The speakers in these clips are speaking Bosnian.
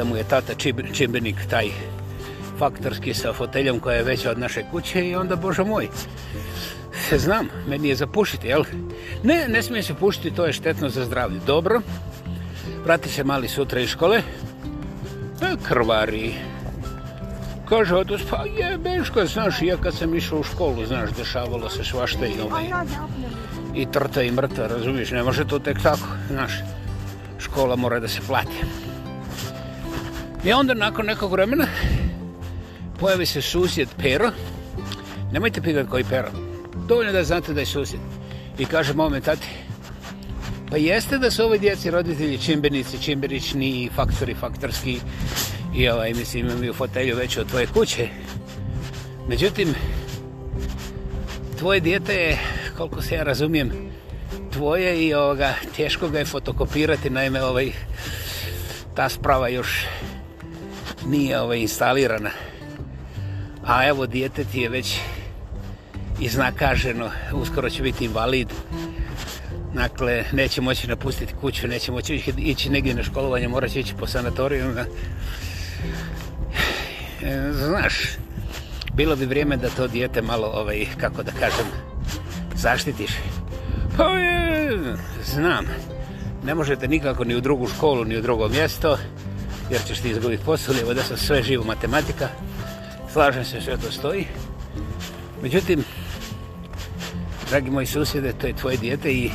da mu je tata čimbenik taj faktorski sa foteljom koja je veća od naše kuće i onda, Bože moj, se znam, meni je zapušiti, jel? Ne, ne smije se pušiti, to je štetno za zdravlje. Dobro, vrati se mali sutra iz škole, e, krvari. Kaže, oto, pa jebeš kad, znaš, ja kad sam išao u školu, znaš, dešavalo se svašta i ovaj, i trta i mrta, razumiješ, ne može to tek tako, znaš, škola mora da se plati. I onda nakon nekog vremena pojavi se susjed Pero. Nemojte pitati koji Pero. Dovoljno da znate da je susjed. I kaže mome tati, pa jeste da su ovi djeci roditelji čimbenici, čimbenični faktori, faktorski. I ovaj, mislim, imam i u fotelju već od tvoje kuće. Međutim, tvoje djete je, koliko se ja razumijem, tvoje i ovoga, teško ga je fotokopirati, naime, ovaj, ta sprava još nije ovaj, instalirana. A evo, dijete ti je već iznakaženo, uskoro će biti invalid. Dakle, neće moći napustiti kuću, neće moći ići negdje na školovanje, morat će ići po sanatoriju. Znaš, bilo bi vrijeme da to dijete malo, ovaj, kako da kažem, zaštitiš. Pa, e, znam, ne možete nikako ni u drugu školu, ni u drugo mjesto. Znam, jer ćeš ti izgubiti posao, lijevo desno, sve živo matematika. Slažem se, sve to stoji. Međutim, dragi moji susjede, to je tvoje dijete i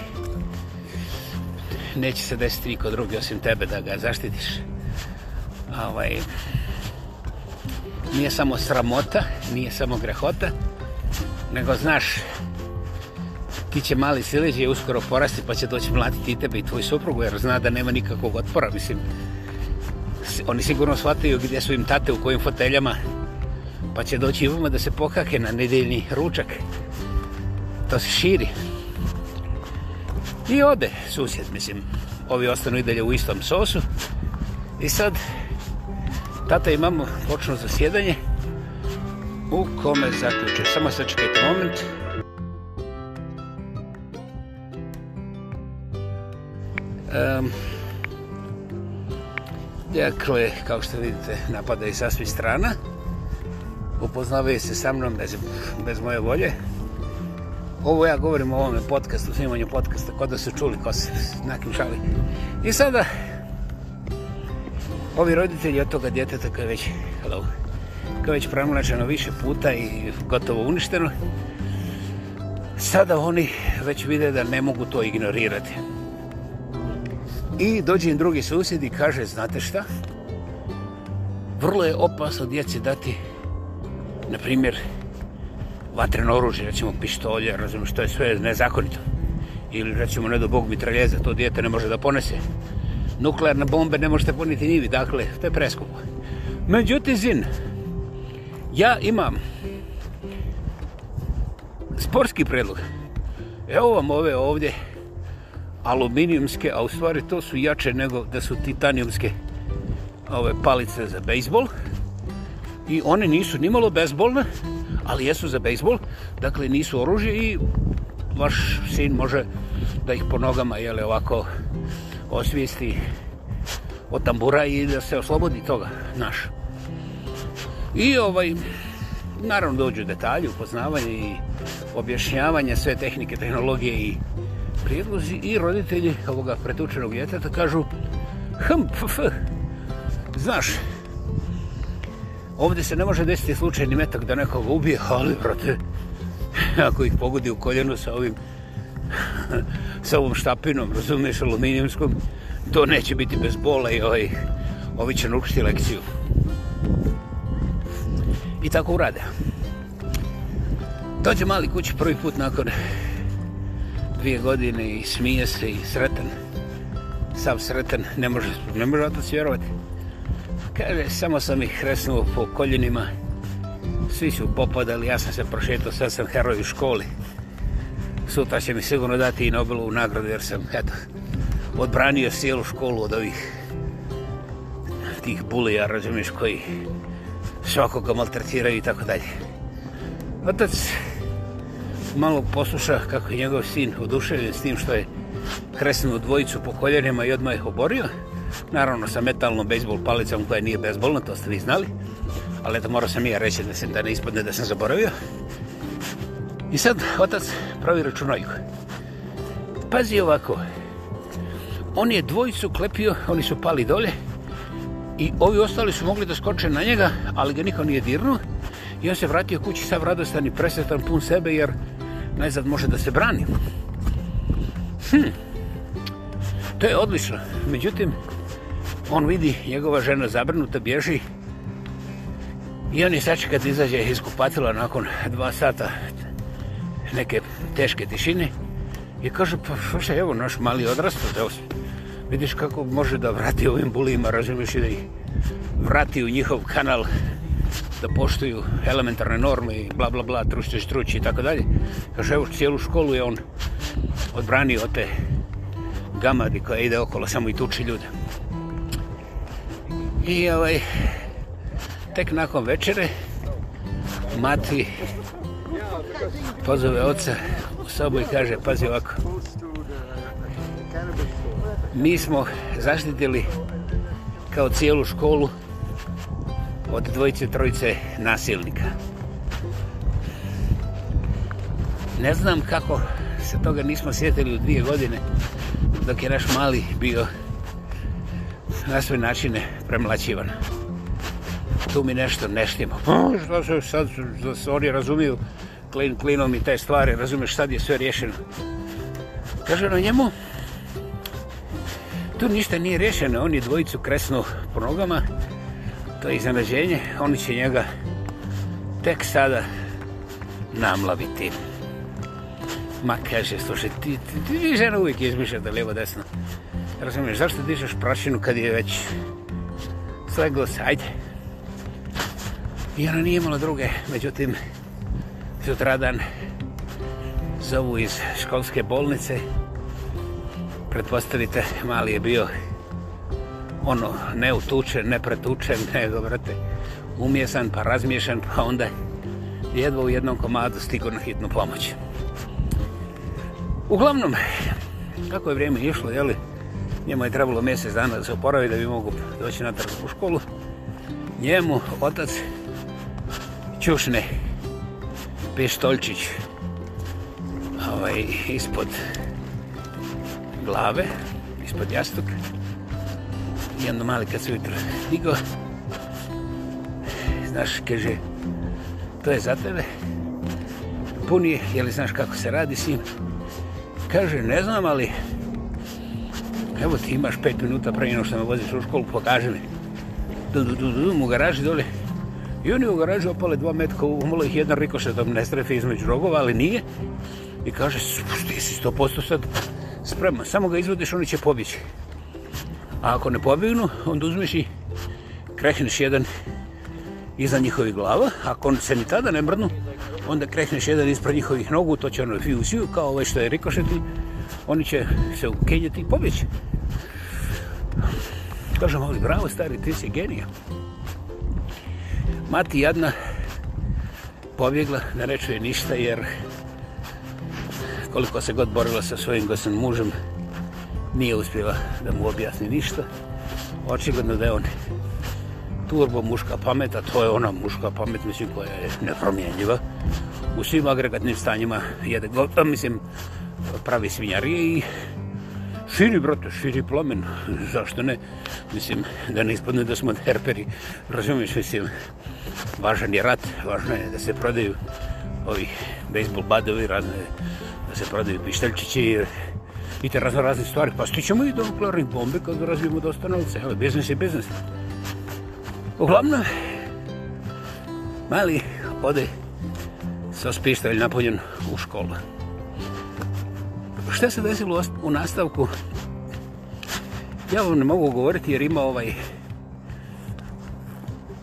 neće se desiti niko drugi osim tebe da ga zaštitiš. Ovaj, nije samo sramota, nije samo grehota, nego znaš, ti će mali sileđe uskoro porasti pa će doći mladi ti tebe i tvoju suprugu jer zna da nema nikakvog otpora, mislim, oni sigurno shvataju gdje su im tate u kojim foteljama pa će doći ima da se pokake na nedeljni ručak to se širi i ode susjed mislim ovi ostanu i dalje u istom sosu i sad tata i mamu počnu zasjedanje u kome zaključe samo sačekajte moment um, Dakle, kao što vidite, napada i sa svih strana. Upoznavaju se sa mnom bez, bez moje volje. Ovo ja govorim o ovome podcastu, snimanju podcasta, kod da su čuli, ko se nakim šali. I sada, ovi roditelji od toga djeteta koje je već, hello, koje je već premlačeno više puta i gotovo uništeno, sada oni već vide da ne mogu to ignorirati. I dođe im drugi susjed i kaže, znate šta? Vrlo je opasno djeci dati, na primjer, vatreno oružje, recimo pištolje, razumiješ, to je sve nezakonito. Ili, recimo, ne do Bog mitraljeza, to djete ne može da ponese. Nuklearne bombe ne možete poniti nivi, dakle, to je preskupo. Međutim, zin, ja imam sportski predlog. Evo vam ove ovdje, aluminijumske, a u stvari to su jače nego da su titanijumske ove palice za bejsbol. I one nisu nimalo bezbolne, ali jesu za bejsbol. Dakle, nisu oružje i vaš sin može da ih po nogama jele, ovako osvijesti od tambura i da se oslobodi toga, naš. I ovaj, naravno dođu detalji, upoznavanje i objašnjavanje sve tehnike, tehnologije i prijedlozi i roditelji ovoga pretučenog djeteta kažu hm, pf, pf, znaš, ovdje se ne može desiti slučajni metak da nekoga ubije, ali brate, ako ih pogodi u koljenu sa ovim sa ovom štapinom, razumiješ, aluminijumskom, to neće biti bez bola i ovaj, ovi će nukšiti lekciju. I tako urade. Dođe mali kući prvi put nakon dvije godine i smije se i sretan. Sam sretan, ne može, ne može otac vjerovati. Kaže, samo sam ih hresnuo po koljenima. Svi su popadali, ja sam se prošetao, sad sam heroj u školi. Sutra će mi sigurno dati i Nobelovu nagradu jer sam, eto, odbranio cijelu školu od ovih tih bulija, razumiješ, koji svakoga maltretiraju i tako dalje. Otac, malo poslušao kako je njegov sin oduševljen s tim što je kresnuo dvojicu po koljenima i odmah ih oborio. Naravno sa metalnom bejsbol palicom koja nije bezbolna, to ste vi znali. Ali eto morao sam i ja reći da, sam, da ne ispadne da sam zaboravio. I sad otac pravi računajku. Pazi ovako. On je dvojicu klepio, oni su pali dolje. I ovi ostali su mogli da skoče na njega, ali ga niko nije dirnuo. I on se vratio kući sav radostan i presretan pun sebe jer najzad može da se brani. Hm. To je odlično. Međutim, on vidi njegova žena zabrnuta, bježi i on je sači kad izađe iz kupatila nakon dva sata neke teške tišine i kaže, pa što evo naš mali odrasto, evo se. Vidiš kako može da vrati ovim bulima, razumiješ i da ih vrati u njihov kanal da poštuju elementarne norme i bla bla bla, trušće štruće i tako dalje. Kaže, evo cijelu školu je on odbranio od te gamadi koja ide okolo samo i tuči ljude. I ovaj, tek nakon večere mati pozove oca u sobu i kaže, pazi ovako, mi smo zaštitili kao cijelu školu od dvojice, trojice nasilnika. Ne znam kako se toga nismo sjetili u dvije godine dok je naš mali bio na sve načine premlaćivan. Tu mi nešto neštimo. Što se sad, da se oni razumiju klin klinom i te stvari, razumiješ, sad je sve rješeno. Kaže na njemu, tu ništa nije rješeno, oni dvojicu kresnu po nogama, to je iznenađenje, oni će njega tek sada namlaviti. Ma kaže, slušaj, ti, ti, ti, ti žena uvijek izmišlja da lijevo desno. Razumiješ, zašto dišaš prašinu kad je već sleglo se, ajde. I ona nije imala druge, međutim, sutradan zovu iz školske bolnice. Pretpostavite, mali je bio ono, ne utučen, ne pretučen, nego, vrate, umjesan, pa razmiješan, pa onda jedva u jednom komadu stigo na hitnu pomoć. Uglavnom, kako je vrijeme išlo, jeli, njemu je trebalo mjesec dana da se oporavi da bi mogu doći na u školu. Njemu, otac, Ćušne, Pištoljčić, ovaj, ispod glave, ispod jastuka, jedno mali kad se ujutro stigo. Znaš, kaže, to je za tebe. Puni je, jel znaš kako se radi s njim? Kaže, ne znam, ali evo ti imaš pet minuta pre njeno što me voziš u školu, pokaži mi. Du, du, du, du, du, u garaži dole. I oni u garaži opale dva metka, umalo ih jedan rikošetom ne strefe između rogova, ali nije. I kaže, spusti si 100% sad spreman, samo ga izvodiš, oni će pobići. A ako ne pobignu, onda uzmeš i krehneš jedan iza njihovih glava. Ako se ni tada ne mrnu, onda krehneš jedan ispred njihovih nogu, to će ono fiuziju, kao ovaj što je rikošeti. Oni će se ukenjati i pobjeći. Kažem ovdje, bravo stari, ti si genija. Mati jadna pobjegla, ne rečuje ništa, jer koliko se god borila sa svojim gosnim mužem, nije uspjela da mu objasni ništa. Očigodno da je on turbo muška pamet, a to je ona muška pamet, mislim, koja je nepromjenjiva. U svim agregatnim stanjima jede gota, mislim, pravi svinjarije i širi, brate, širi plamen. Zašto ne? Mislim, da ne ispadne da smo derperi. Razumiješ, mislim, važan je rat, važno je da se prodaju ovi bejsbol badovi, razne da se prodaju pišteljčići, jer i te razno razne stvari. Pa stićemo i do nuklearnih bombe kad razvijemo dosta novca. Evo, biznis je biznis. Uglavnom, mali ode sa spištelj napunjen u školu. Šta se desilo u nastavku? Ja vam ne mogu govoriti jer ima ovaj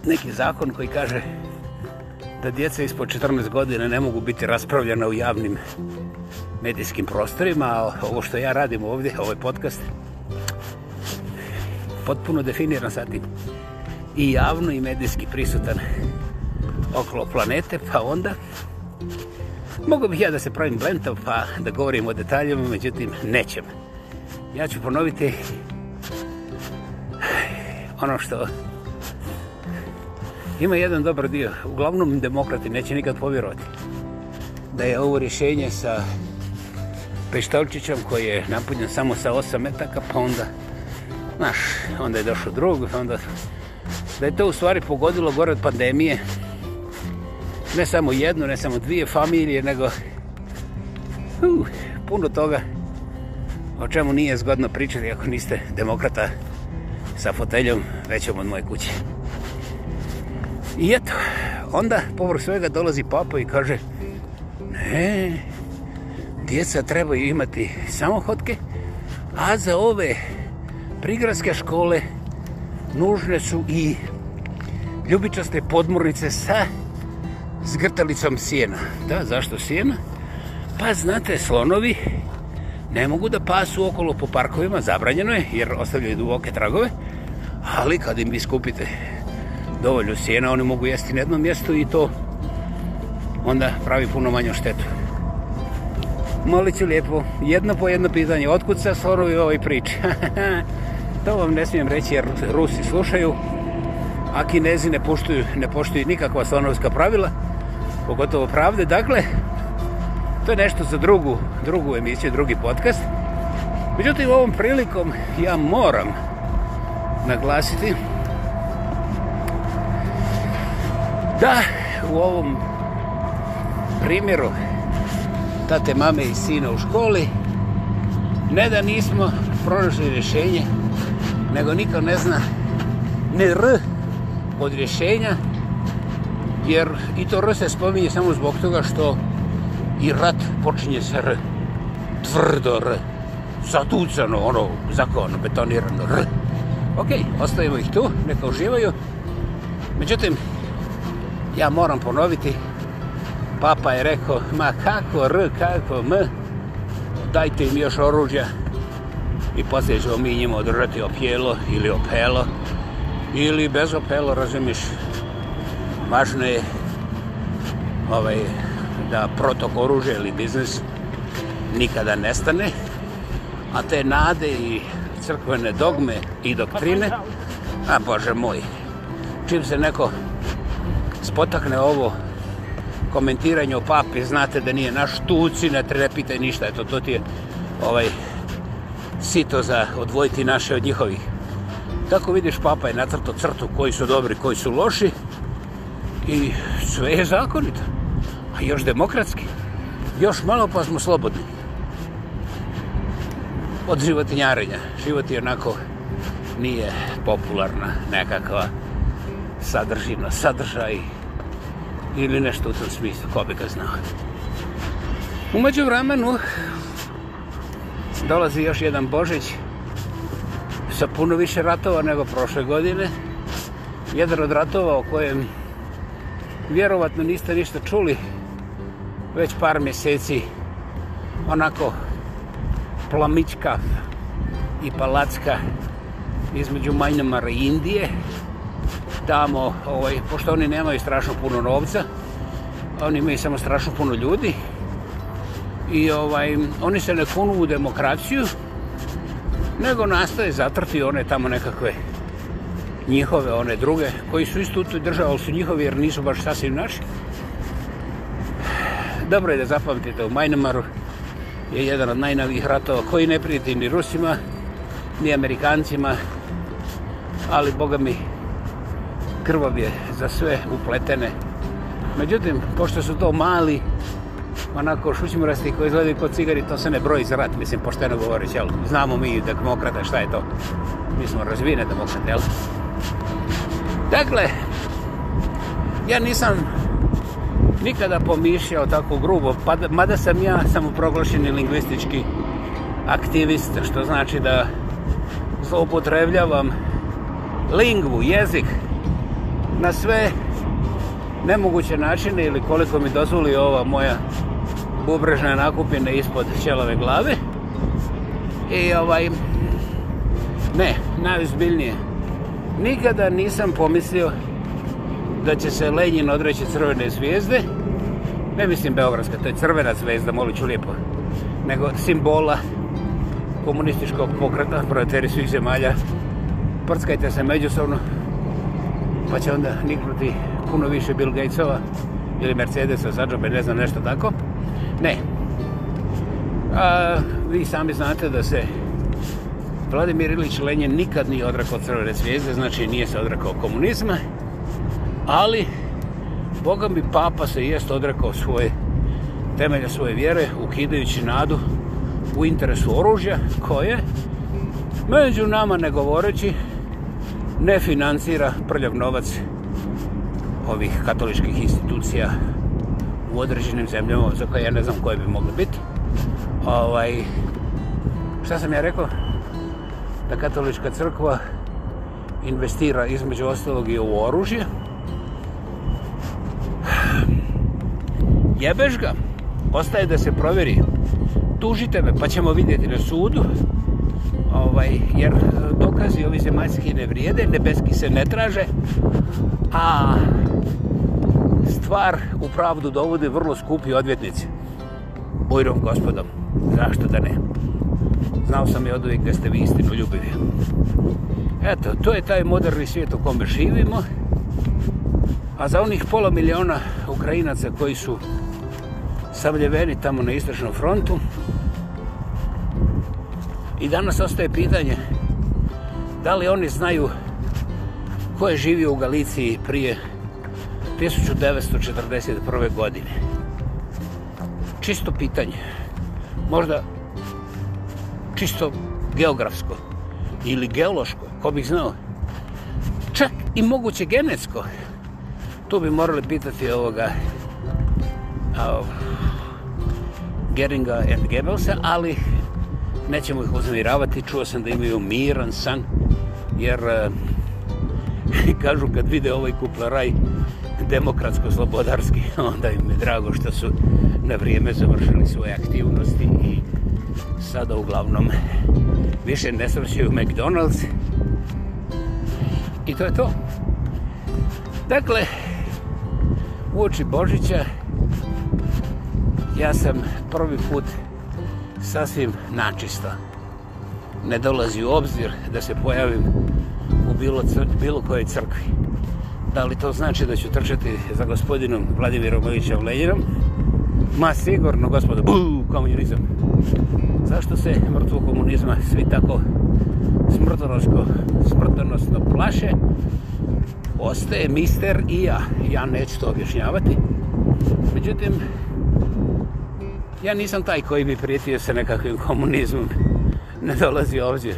neki zakon koji kaže da djeca ispod 14 godina ne mogu biti raspravljena u javnim medijskim prostorima, a ovo što ja radim ovdje, ovaj podcast, potpuno definiran sa tim i javno i medijski prisutan okolo planete, pa onda mogu bih ja da se pravim blentom, pa da govorim o detaljima, međutim, nećem. Ja ću ponoviti ono što ima jedan dobar dio. Uglavnom, demokrati neće nikad povjerovati da je ovo rješenje sa peštalčićem koji je napunjen samo sa 8 metaka, pa onda, znaš, onda je došao drug, pa onda, da je to u stvari pogodilo gore od pandemije, ne samo jednu, ne samo dvije familije, nego uh, puno toga o čemu nije zgodno pričati ako niste demokrata sa foteljom većom od moje kuće. I eto, onda povrh svega dolazi papa i kaže, ne, djeca trebaju imati samohodke, a za ove prigradske škole nužne su i ljubičaste podmornice sa zgrtalicom sjena. Da, zašto sjena? Pa znate, slonovi ne mogu da pasu okolo po parkovima, zabranjeno je, jer ostavljaju duboke tragove, ali kad im vi skupite dovoljno sjena, oni mogu jesti na jednom mjestu i to onda pravi puno manju štetu molit ću lijepo, jedno po jedno pitanje, otkud se sorovi ovoj priči? to vam ne smijem reći jer Rusi slušaju, a Kinezi ne poštuju, ne poštuju nikakva slonovska pravila, pogotovo pravde. Dakle, to je nešto za drugu, drugu emisiju, drugi podcast. Međutim, ovom prilikom ja moram naglasiti da u ovom primjeru tate, mame i sina u školi. Ne da nismo pronašli rješenje, nego niko ne zna ne R od rješenja, jer i to R se spominje samo zbog toga što i rat počinje sa R. Tvrdo R. Zatucano, ono, zakon, betonirano R. Ok, ostavimo ih tu, neka uživaju. Međutim, ja moram ponoviti, papa je rekao, ma kako R, kako M, dajte im još oruđa i poslije ćemo mi njima održati opjelo ili opelo ili bez opelo, razumiš. Važno je ovaj, da protok oružja ili biznis nikada nestane, a te nade i crkvene dogme i doktrine, a Bože moj, čim se neko spotakne ovo komentiranje o papi, znate da nije naš tuci, ne treba pitaj ništa, eto, to ti je ovaj, sito za odvojiti naše od njihovih. Tako vidiš, papa je natrto crtu koji su dobri, koji su loši i sve je zakonito, a još demokratski. Još malo pa smo slobodni od životinjarenja. Život je onako nije popularna nekakva sadržina, sadržaj, ili nešto u tom smislu, ko bi ga znao. Umeđu vremenu dolazi još jedan Božić sa puno više ratova nego prošle godine. Jedan od ratova o kojem vjerovatno niste ništa čuli već par mjeseci onako plamička i palacka između Majnamara i Indije tamo, ovaj, pošto oni nemaju strašno puno novca, oni imaju samo strašno puno ljudi, i ovaj, oni se ne kunu u demokraciju, nego nastaje zatrti one tamo nekakve njihove, one druge, koji su isto u toj državi, ali su njihovi jer nisu baš sasvim naši. Dobro je da zapamtite, u Majnamaru je jedan od najnovih ratova koji ne prijeti ni Rusima, ni Amerikancima, ali, boga mi, krvav je za sve upletene. Međutim, pošto su to mali, onako šućmurasti koji izgledaju kod cigari, to se ne broji za rat, mislim, pošteno govorići, jel? Znamo mi demokrata šta je to. Mi smo razvijene demokrate, jel? Dakle, ja nisam nikada pomišljao tako grubo, pa, mada sam ja samoproglašeni lingvistički aktivist, što znači da zloupotrebljavam lingvu, jezik, na sve nemoguće načine ili koliko mi dozvoli ova moja bubrežna nakupina ispod ćelove glave. I ovaj, ne, najizbiljnije, nikada nisam pomislio da će se Lenin odreći crvene zvijezde, ne mislim Beogradska, to je crvena zvezda, molit ću lijepo, nego simbola komunističkog pokreta, proletari svih zemalja, prckajte se međusobno, pa će onda niknuti puno više Bill Gatesova ili Mercedesa za džobe, ne znam nešto tako. Ne. A, vi sami znate da se Vladimir Ilić Lenin nikad nije odrakao crvene zvijezde, znači nije se odrakao komunizma, ali Boga mi papa se jest odrekao svoje temelje svoje vjere, ukidajući nadu u interesu oružja, koje, među nama ne govoreći, ne financira prljav novac ovih katoličkih institucija u određenim zemljama za koje ja ne znam koje bi mogli biti. Ovaj, šta sam ja rekao? Da katolička crkva investira između ostalog i u oružje. Jebeš ga. Ostaje da se provjeri. Tužite me pa ćemo vidjeti na sudu ovaj, jer dokazi ovi zemaljski ne vrijede, nebeski se ne traže, a stvar u pravdu dovode vrlo skupi odvjetnici. Bojrom gospodom, zašto da ne? Znao sam i od uvijek da ste vi istinu ljubili. Eto, to je taj moderni svijet u kome živimo. A za onih pola miliona Ukrajinaca koji su samljeveni tamo na istočnom frontu, I danas ostaje pitanje da li oni znaju ko je živio u Galiciji prije 1941. godine. Čisto pitanje. Možda čisto geografsko ili geološko, ko bih znao. Čak i moguće genetsko. Tu bi morali pitati ovoga a, Geringa and Goebbelsa, ali nećemo ih uznamiravati, čuo sam da imaju miran san, jer e, kažu kad vide ovaj kuplaraj demokratsko-slobodarski, onda im je drago što su na vrijeme završili svoje aktivnosti i sada uglavnom više ne svršaju McDonald's i to je to. Dakle, u oči Božića ja sam prvi put učinio sasvim načista. Ne dolazi u obzir da se pojavim u bilo, cr bilo kojoj crkvi. Da li to znači da ću trčati za gospodinom Vladimirom Ovićem Lenjerom? Ma sigurno, gospodo, bu, komunizam. Zašto se mrtvo komunizma svi tako smrtonosko, smrtonosno plaše? Ostaje mister i ja. Ja neću to objašnjavati. Međutim, Ja nisam taj koji bi prijetio se nekakvim komunizmom. Ne dolazi ovdje.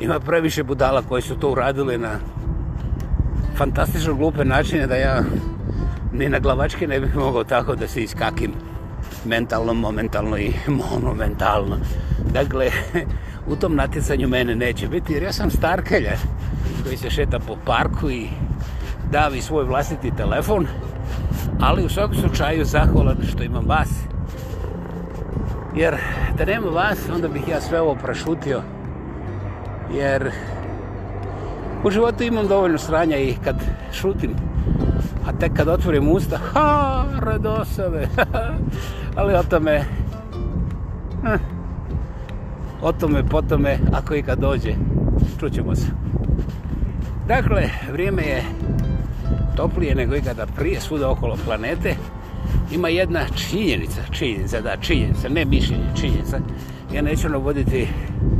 Ima previše budala koji su to uradili na fantastično glupe načine da ja ni na glavačke ne bih mogao tako da se iskakim mentalno, momentalno i monumentalno. Dakle, u tom natjecanju mene neće biti jer ja sam starkelja koji se šeta po parku i davi svoj vlastiti telefon, ali u svakom slučaju zahvalan što imam vas jer da nema vas, onda bih ja sve ovo prašutio, jer u životu imam dovoljno sranja i kad šutim, a tek kad otvorim usta, ha, redosave, ali o tome, o tome, po tome, ako i kad dođe, čućemo se. Dakle, vrijeme je toplije nego ikada prije, svuda okolo planete, ima jedna činjenica, činjenica, da, činjenica, ne mišljenje, činjenica. Ja neću navoditi ono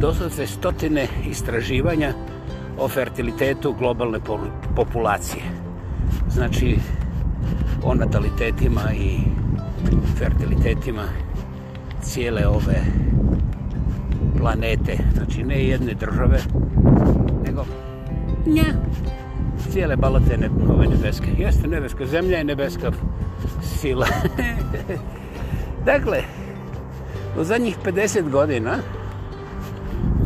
doslovce stotine istraživanja o fertilitetu globalne populacije. Znači, o natalitetima i fertilitetima cijele ove planete. Znači, ne jedne države, nego... Nja. Yeah cijele balote ne, ove nebeske. Jeste nebeska zemlja i nebeska sila. dakle, u zadnjih 50 godina,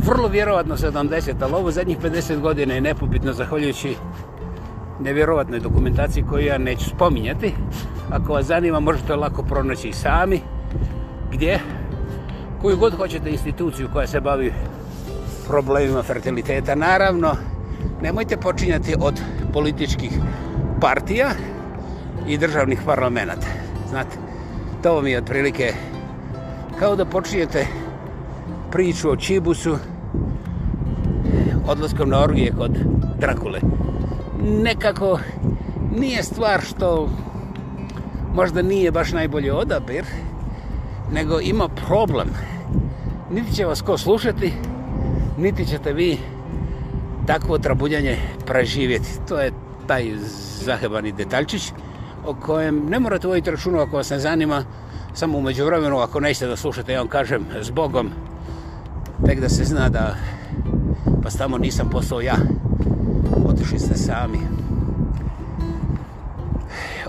vrlo vjerovatno 70, ali ovo zadnjih 50 godina je nepobitno zahvaljujući nevjerovatnoj dokumentaciji koju ja neću spominjati. Ako vas zanima, možete lako pronaći i sami. Gdje? Koju god hoćete instituciju koja se bavi problemima fertiliteta, naravno, nemojte počinjati od političkih partija i državnih parlamenta. Znate, to vam je otprilike kao da počinjete priču o Čibusu odlaskom na orgije kod Drakule. Nekako nije stvar što možda nije baš najbolje odabir, nego ima problem. Niti će vas ko slušati, niti ćete vi takvo trabuljanje preživjeti. To je taj zahebani detaljčić o kojem ne morate voditi računu ako vas ne zanima, samo umeđu vremenu, ako nećete da slušate, ja vam kažem, s Bogom, tek da se zna da pa tamo nisam poslao ja, otišli ste sami.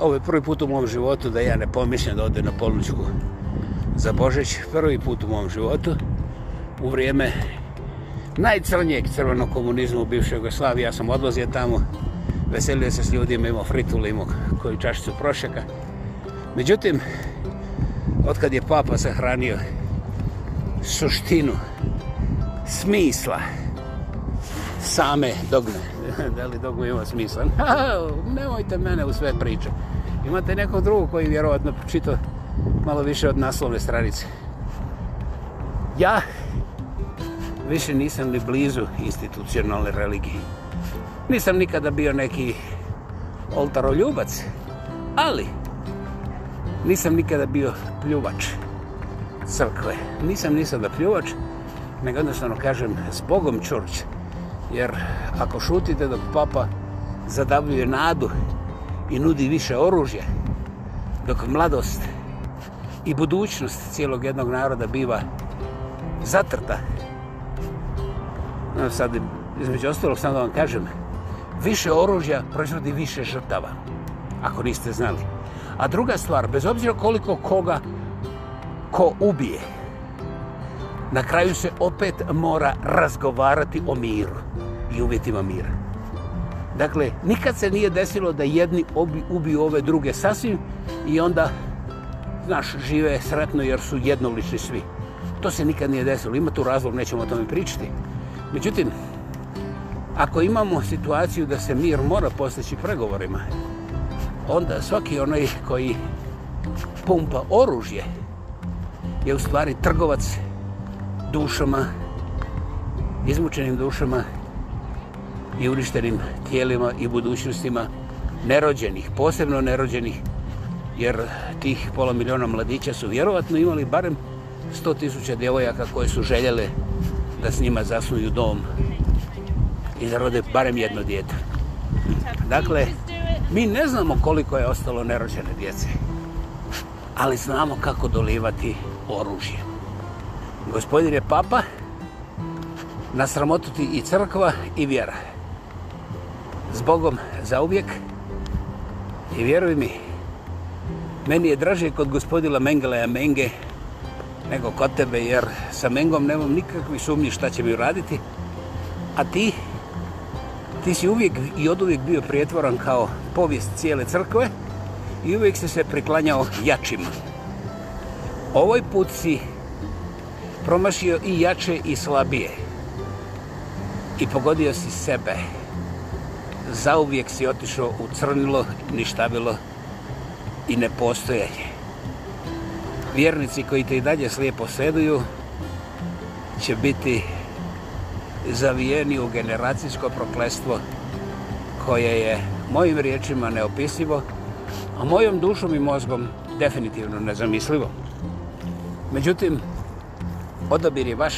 Ovo je prvi put u mom životu da ja ne pomišljam da ode na polnučku za Božeć, prvi put u mom životu, u vrijeme najcrnijeg crvenog komunizma u bivšoj Jugoslaviji. Ja sam odlazio tamo, veselio se s ljudima, imao fritul, imao koju čašicu prošeka. Međutim, otkad je papa sahranio suštinu smisla same dogme. da li dogme ima smisla? Nemojte mene u sve priče. Imate nekog drugog koji vjerovatno čito malo više od naslovne stranice. Ja više nisam ni blizu institucionalne religije. Nisam nikada bio neki oltaroljubac, ali nisam nikada bio pljuvač crkve. Nisam nisam da pljuvač, nego jednostavno kažem s Bogom čurć. Jer ako šutite dok papa zadavljuje nadu i nudi više oružja, dok mladost i budućnost cijelog jednog naroda biva zatrta, sad između ostalog sam da vam kažem, više oružja proizvodi više žrtava, ako niste znali. A druga stvar, bez obzira koliko koga ko ubije, na kraju se opet mora razgovarati o miru i uvjetima mira. Dakle, nikad se nije desilo da jedni obi, ubiju ove druge sasvim i onda, znaš, žive sretno jer su jednolični svi. To se nikad nije desilo. Ima tu razlog, nećemo o tome pričati. Međutim, ako imamo situaciju da se mir mora postići pregovorima, onda svaki onaj koji pumpa oružje je u stvari trgovac dušama, izmučenim dušama i uništenim tijelima i budućnostima nerođenih, posebno nerođenih, jer tih pola miliona mladića su vjerovatno imali barem 100.000 djevojaka koje su željele da s njima zasnuju dom i da rode barem jedno djete. Dakle, mi ne znamo koliko je ostalo nerođene djece, ali znamo kako dolivati oružje. Gospodin je papa, na sramotu ti i crkva i vjera. S Bogom za uvijek i vjeruj mi, meni je draže kod gospodila Mengelaja Menge nego kod tebe jer sa Mengom nemam nikakvi sumnji šta će mi uraditi. A ti? Ti si uvijek i od uvijek bio prijetvoran kao povijest cijele crkve i uvijek se se priklanjao jačima. Ovoj put si promašio i jače i slabije. I pogodio si sebe. Zauvijek si otišao u crnilo, ništavilo i nepostojanje. Vjernici koji te i dalje slijepo seduju, će biti zavijeni u generacijsko proklestvo koje je mojim riječima neopisivo, a mojom dušom i mozgom definitivno nezamislivo. Međutim, odabir je vaš,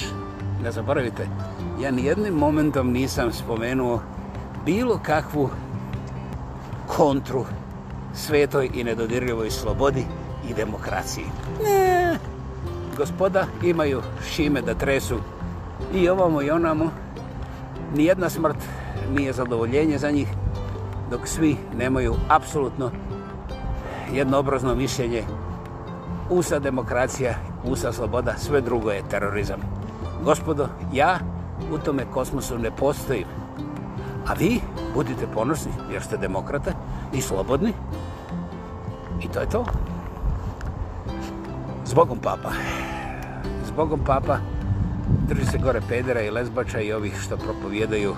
ne zaboravite, ja nijednim momentom nisam spomenuo bilo kakvu kontru svetoj i nedodirljivoj slobodi i demokraciji. Ne gospoda imaju šime da tresu i ovamo i onamo. Nijedna smrt nije zadovoljenje za njih, dok svi nemaju apsolutno jednoobrazno mišljenje. Usa demokracija, usa sloboda, sve drugo je terorizam. Gospodo, ja u tome kosmosu ne postojim. A vi budite ponosni jer ste demokrata i slobodni. I to je to. Zbogom, papa. Zbogom, papa s Bogom Papa, drži se gore pedera i lezbača i ovih što propovjedaju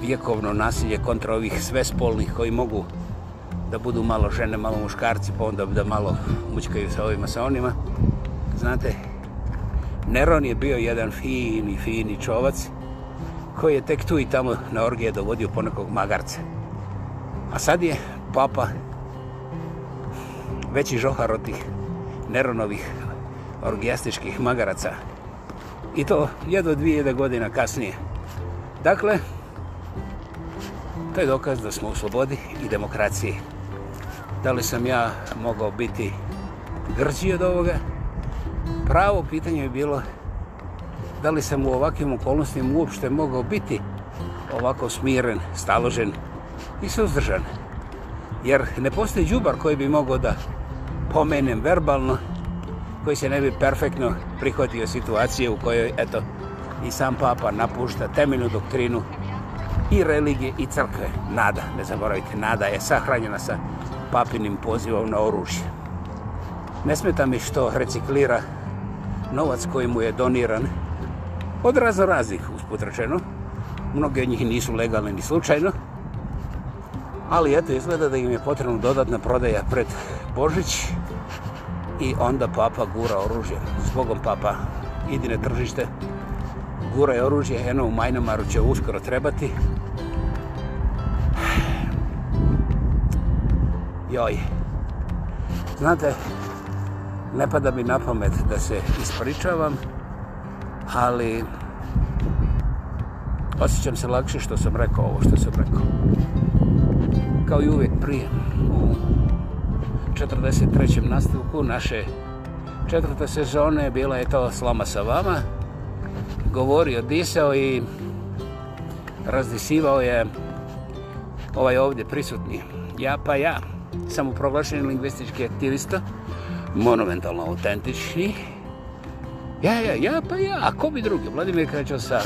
vjekovno nasilje kontra ovih svespolnih koji mogu da budu malo žene, malo muškarci, pa onda da malo mučkaju sa ovima, sa onima. Znate, Neron je bio jedan fini, fini čovac koji je tek tu i tamo na orgije dovodio ponekog magarca. A sad je papa veći žohar od tih Neronovih orgijastičkih magaraca. I to jedno dvijede godina kasnije. Dakle, to je dokaz da smo u slobodi i demokraciji. Da li sam ja mogao biti grđi od ovoga? Pravo pitanje je bilo da li sam u ovakvim okolnostima uopšte mogao biti ovako smiren, staložen i suzdržan. Jer ne postoji džubar koji bi mogao da pomenem verbalno koji se ne bi perfektno prihvatio situacije u kojoj, eto, i sam papa napušta temeljnu doktrinu i religije i crkve. Nada, ne zaboravite, nada je sahranjena sa papinim pozivom na oružje. Ne smeta mi što reciklira novac koji mu je doniran od razno raznih usputračeno. Mnoge od njih nisu legalne ni slučajno. Ali eto, izgleda da im je potrebno dodatna prodaja pred Božići i onda papa gura oružje. Zbogom papa, idi na tržište, gura je oružje, eno u Majnomaru će uskoro trebati. Joj. Znate, ne pada mi na pamet da se ispričavam, ali osjećam se lakše što sam rekao ovo što sam rekao. Kao i uvijek prijem. 43. nastavku naše četvrte sezone. Bila je to Slama sa vama. Govorio, disao i razdisivao je ovaj ovdje prisutni. Ja pa ja, samoproglašeni lingvistički aktivista, monumentalno autentični. Ja, ja, ja pa ja, a ko bi drugi? Vladimir Krećo sa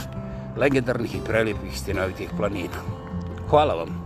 legendarnih i prelijepih stinovitih planeta. Hvala vam.